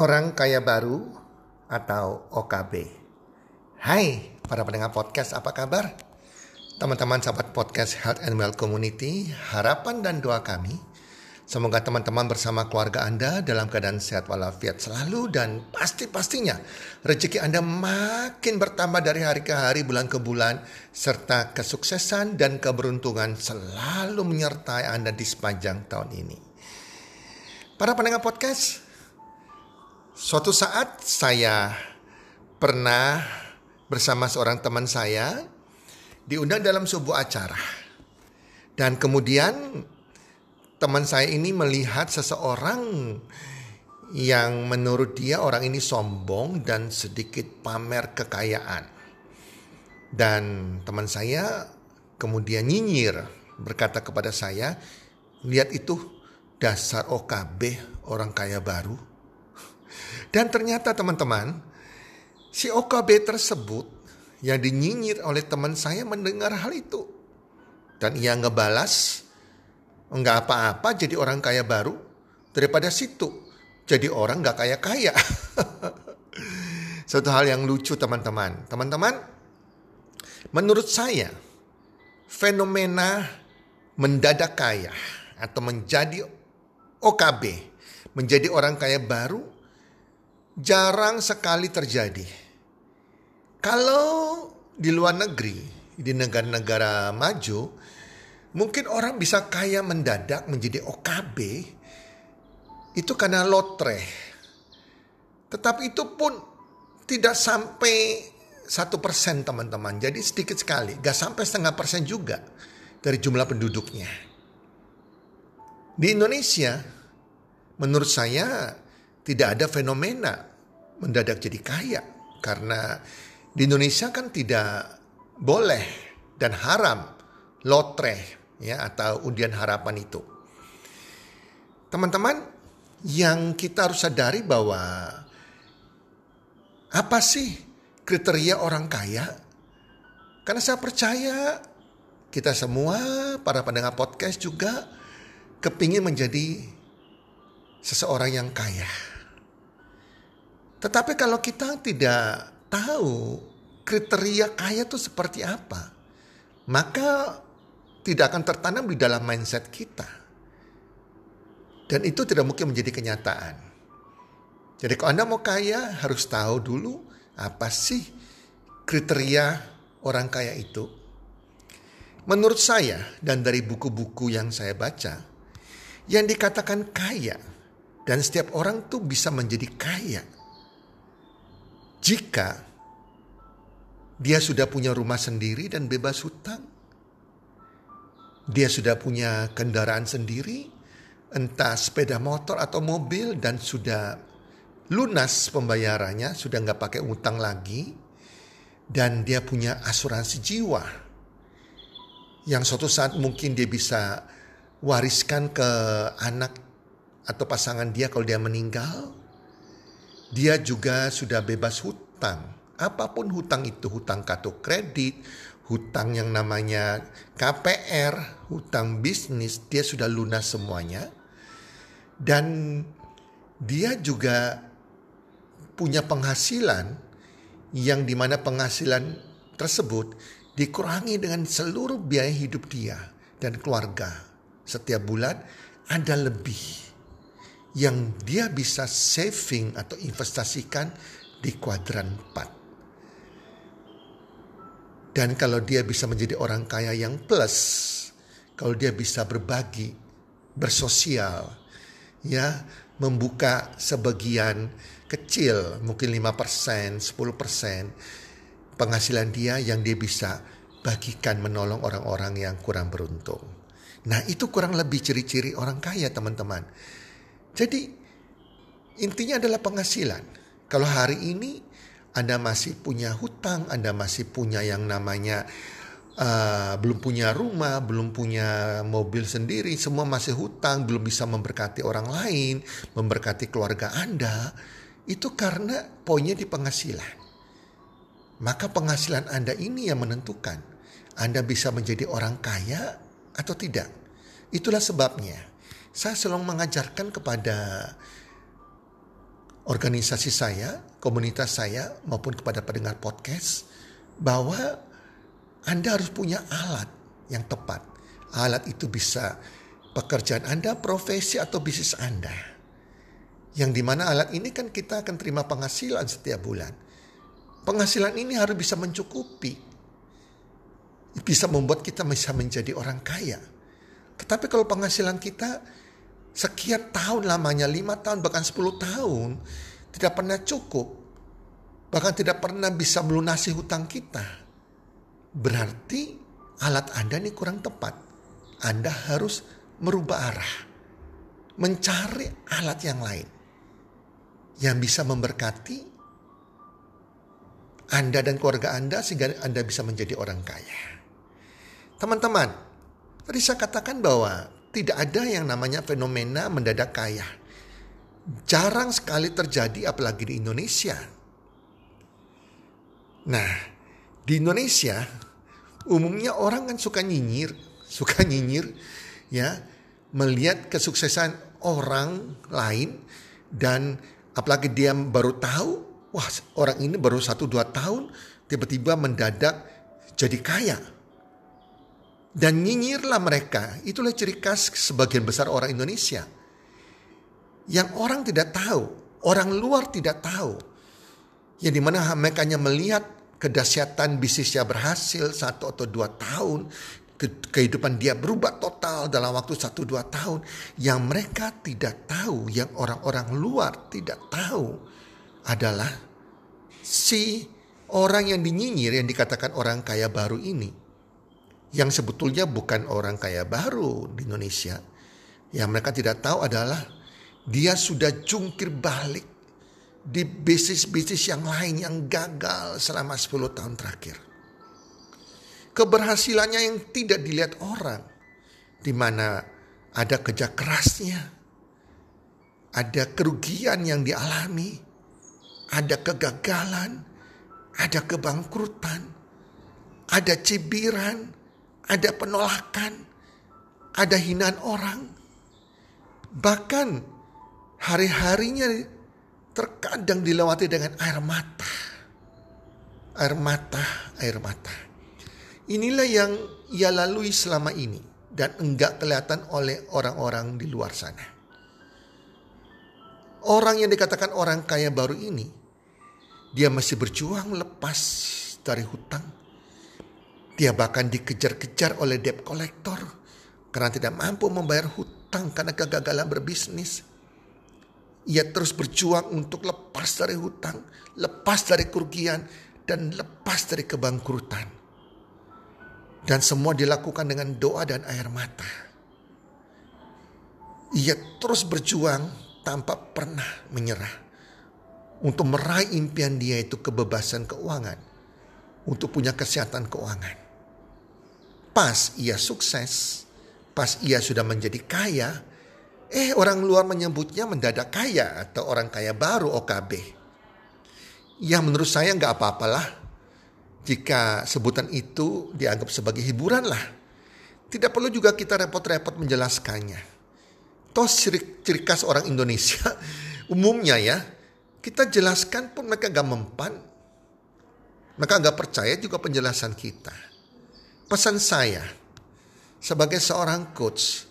Orang Kaya Baru atau OKB. Hai para pendengar podcast, apa kabar? Teman-teman sahabat podcast Health and Well Community, harapan dan doa kami Semoga teman-teman bersama keluarga Anda dalam keadaan sehat walafiat selalu dan pasti-pastinya rezeki Anda makin bertambah dari hari ke hari, bulan ke bulan, serta kesuksesan dan keberuntungan selalu menyertai Anda di sepanjang tahun ini. Para pendengar podcast, Suatu saat saya pernah bersama seorang teman saya diundang dalam sebuah acara. Dan kemudian teman saya ini melihat seseorang yang menurut dia orang ini sombong dan sedikit pamer kekayaan. Dan teman saya kemudian nyinyir berkata kepada saya, lihat itu dasar OKB orang kaya baru dan ternyata teman-teman, si OKB tersebut yang dinyinyir oleh teman saya mendengar hal itu. Dan ia ngebalas, enggak apa-apa jadi orang kaya baru daripada situ. Jadi orang nggak kaya-kaya. Satu hal yang lucu teman-teman. Teman-teman, menurut saya fenomena mendadak kaya atau menjadi OKB, menjadi orang kaya baru jarang sekali terjadi. Kalau di luar negeri, di negara-negara maju, mungkin orang bisa kaya mendadak menjadi OKB itu karena lotre. Tetapi itu pun tidak sampai satu persen teman-teman. Jadi sedikit sekali, gak sampai setengah persen juga dari jumlah penduduknya. Di Indonesia, menurut saya tidak ada fenomena mendadak jadi kaya karena di Indonesia kan tidak boleh dan haram lotre ya atau undian harapan itu. Teman-teman, yang kita harus sadari bahwa apa sih kriteria orang kaya? Karena saya percaya kita semua para pendengar podcast juga kepingin menjadi seseorang yang kaya. Tetapi kalau kita tidak tahu kriteria kaya itu seperti apa, maka tidak akan tertanam di dalam mindset kita. Dan itu tidak mungkin menjadi kenyataan. Jadi kalau Anda mau kaya harus tahu dulu apa sih kriteria orang kaya itu. Menurut saya dan dari buku-buku yang saya baca, yang dikatakan kaya dan setiap orang tuh bisa menjadi kaya jika dia sudah punya rumah sendiri dan bebas hutang, dia sudah punya kendaraan sendiri, entah sepeda motor atau mobil dan sudah lunas pembayarannya, sudah nggak pakai utang lagi, dan dia punya asuransi jiwa yang suatu saat mungkin dia bisa wariskan ke anak atau pasangan dia kalau dia meninggal, dia juga sudah bebas hutang. Apa pun hutang itu, hutang kartu kredit, hutang yang namanya KPR, hutang bisnis, dia sudah lunas semuanya. Dan dia juga punya penghasilan yang di mana penghasilan tersebut dikurangi dengan seluruh biaya hidup dia dan keluarga. Setiap bulan ada lebih yang dia bisa saving atau investasikan di kuadran 4. Dan kalau dia bisa menjadi orang kaya yang plus, kalau dia bisa berbagi, bersosial, ya, membuka sebagian kecil, mungkin 5%, 10% penghasilan dia yang dia bisa bagikan menolong orang-orang yang kurang beruntung. Nah, itu kurang lebih ciri-ciri orang kaya, teman-teman. Jadi intinya adalah penghasilan. Kalau hari ini Anda masih punya hutang, Anda masih punya yang namanya uh, belum punya rumah, belum punya mobil sendiri, semua masih hutang, belum bisa memberkati orang lain, memberkati keluarga Anda, itu karena poinnya di penghasilan. Maka penghasilan Anda ini yang menentukan Anda bisa menjadi orang kaya atau tidak. Itulah sebabnya saya selalu mengajarkan kepada organisasi saya, komunitas saya, maupun kepada pendengar podcast, bahwa Anda harus punya alat yang tepat. Alat itu bisa pekerjaan Anda, profesi atau bisnis Anda. Yang di mana alat ini kan kita akan terima penghasilan setiap bulan. Penghasilan ini harus bisa mencukupi. Bisa membuat kita bisa menjadi orang kaya. Tetapi kalau penghasilan kita sekian tahun lamanya, lima tahun bahkan sepuluh tahun, tidak pernah cukup. Bahkan tidak pernah bisa melunasi hutang kita. Berarti alat Anda ini kurang tepat. Anda harus merubah arah. Mencari alat yang lain. Yang bisa memberkati Anda dan keluarga Anda sehingga Anda bisa menjadi orang kaya. Teman-teman, saya katakan bahwa tidak ada yang namanya fenomena mendadak kaya. Jarang sekali terjadi apalagi di Indonesia. Nah, di Indonesia umumnya orang kan suka nyinyir, suka nyinyir ya, melihat kesuksesan orang lain dan apalagi dia baru tahu, wah orang ini baru satu dua tahun tiba-tiba mendadak jadi kaya dan nyinyirlah mereka. Itulah ciri khas sebagian besar orang Indonesia. Yang orang tidak tahu, orang luar tidak tahu. Yang di mana mereka hanya melihat kedahsyatan bisnisnya berhasil satu atau dua tahun. Kehidupan dia berubah total dalam waktu satu dua tahun. Yang mereka tidak tahu, yang orang-orang luar tidak tahu adalah si orang yang dinyinyir yang dikatakan orang kaya baru ini yang sebetulnya bukan orang kaya baru di Indonesia. Yang mereka tidak tahu adalah dia sudah jungkir balik di bisnis-bisnis yang lain yang gagal selama 10 tahun terakhir. Keberhasilannya yang tidak dilihat orang. Di mana ada kerja kerasnya. Ada kerugian yang dialami. Ada kegagalan. Ada kebangkrutan. Ada cibiran ada penolakan, ada hinaan orang. Bahkan hari-harinya terkadang dilewati dengan air mata. Air mata, air mata. Inilah yang ia lalui selama ini dan enggak kelihatan oleh orang-orang di luar sana. Orang yang dikatakan orang kaya baru ini, dia masih berjuang lepas dari hutang, dia bahkan dikejar-kejar oleh debt collector karena tidak mampu membayar hutang karena kegagalan berbisnis. Ia terus berjuang untuk lepas dari hutang, lepas dari kerugian, dan lepas dari kebangkrutan. Dan semua dilakukan dengan doa dan air mata. Ia terus berjuang tanpa pernah menyerah. Untuk meraih impian dia itu kebebasan keuangan. Untuk punya kesehatan keuangan. Pas ia sukses, pas ia sudah menjadi kaya, eh orang luar menyebutnya mendadak kaya atau orang kaya baru OKB. Ya menurut saya nggak apa-apalah jika sebutan itu dianggap sebagai hiburan lah. Tidak perlu juga kita repot-repot menjelaskannya. Toh ciri, ciri khas orang Indonesia umumnya ya, kita jelaskan pun mereka gak mempan. Mereka gak percaya juga penjelasan kita. Pesan saya sebagai seorang coach,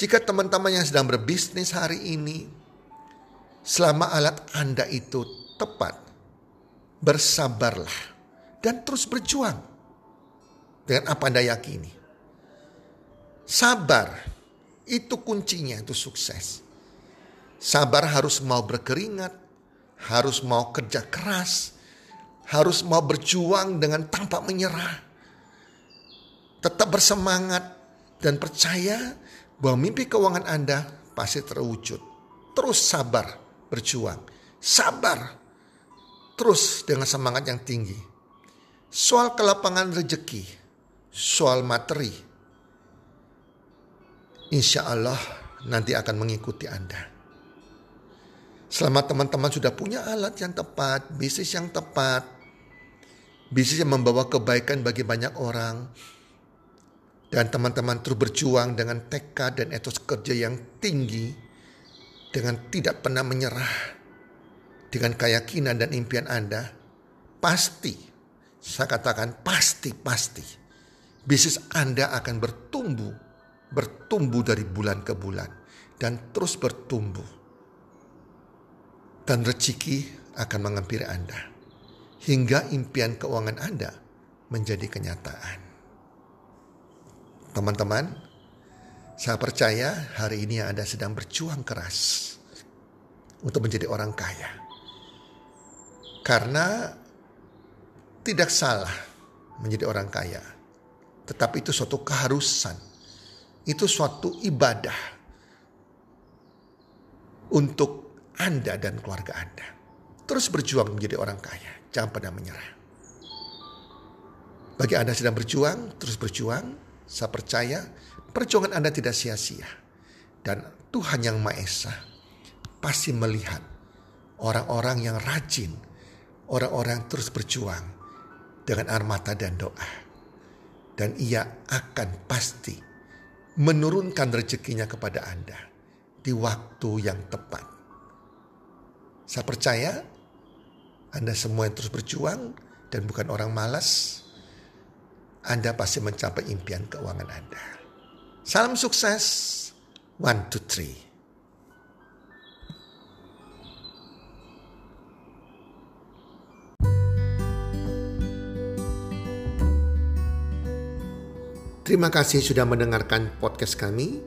jika teman-teman yang sedang berbisnis hari ini, selama alat Anda itu tepat, bersabarlah dan terus berjuang dengan apa Anda yakini. Sabar itu kuncinya itu sukses. Sabar harus mau berkeringat, harus mau kerja keras, harus mau berjuang dengan tanpa menyerah tetap bersemangat dan percaya bahwa mimpi keuangan Anda pasti terwujud. Terus sabar berjuang. Sabar. Terus dengan semangat yang tinggi. Soal kelapangan rezeki, soal materi, insya Allah nanti akan mengikuti Anda. Selama teman-teman sudah punya alat yang tepat, bisnis yang tepat, bisnis yang membawa kebaikan bagi banyak orang, dan teman-teman terus berjuang dengan tekad dan etos kerja yang tinggi dengan tidak pernah menyerah. dengan keyakinan dan impian Anda, pasti, saya katakan pasti, pasti, bisnis Anda akan bertumbuh, bertumbuh dari bulan ke bulan, dan terus bertumbuh. Dan rezeki akan menghampiri Anda, hingga impian keuangan Anda menjadi kenyataan. Teman-teman, saya percaya hari ini Anda sedang berjuang keras untuk menjadi orang kaya. Karena tidak salah menjadi orang kaya. Tetapi itu suatu keharusan. Itu suatu ibadah untuk Anda dan keluarga Anda. Terus berjuang menjadi orang kaya. Jangan pernah menyerah. Bagi Anda sedang berjuang, terus berjuang. Saya percaya perjuangan Anda tidak sia-sia. Dan Tuhan yang Maha Esa pasti melihat orang-orang yang rajin, orang-orang terus berjuang dengan air mata dan doa. Dan ia akan pasti menurunkan rezekinya kepada Anda di waktu yang tepat. Saya percaya Anda semua yang terus berjuang dan bukan orang malas, Anda pasti mencapai impian keuangan Anda. Salam sukses. One, two, three. Terima kasih sudah mendengarkan podcast kami.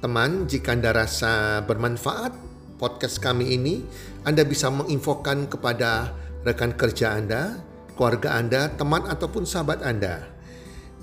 Teman, jika Anda rasa bermanfaat podcast kami ini, Anda bisa menginfokan kepada rekan kerja Anda, keluarga Anda, teman ataupun sahabat Anda.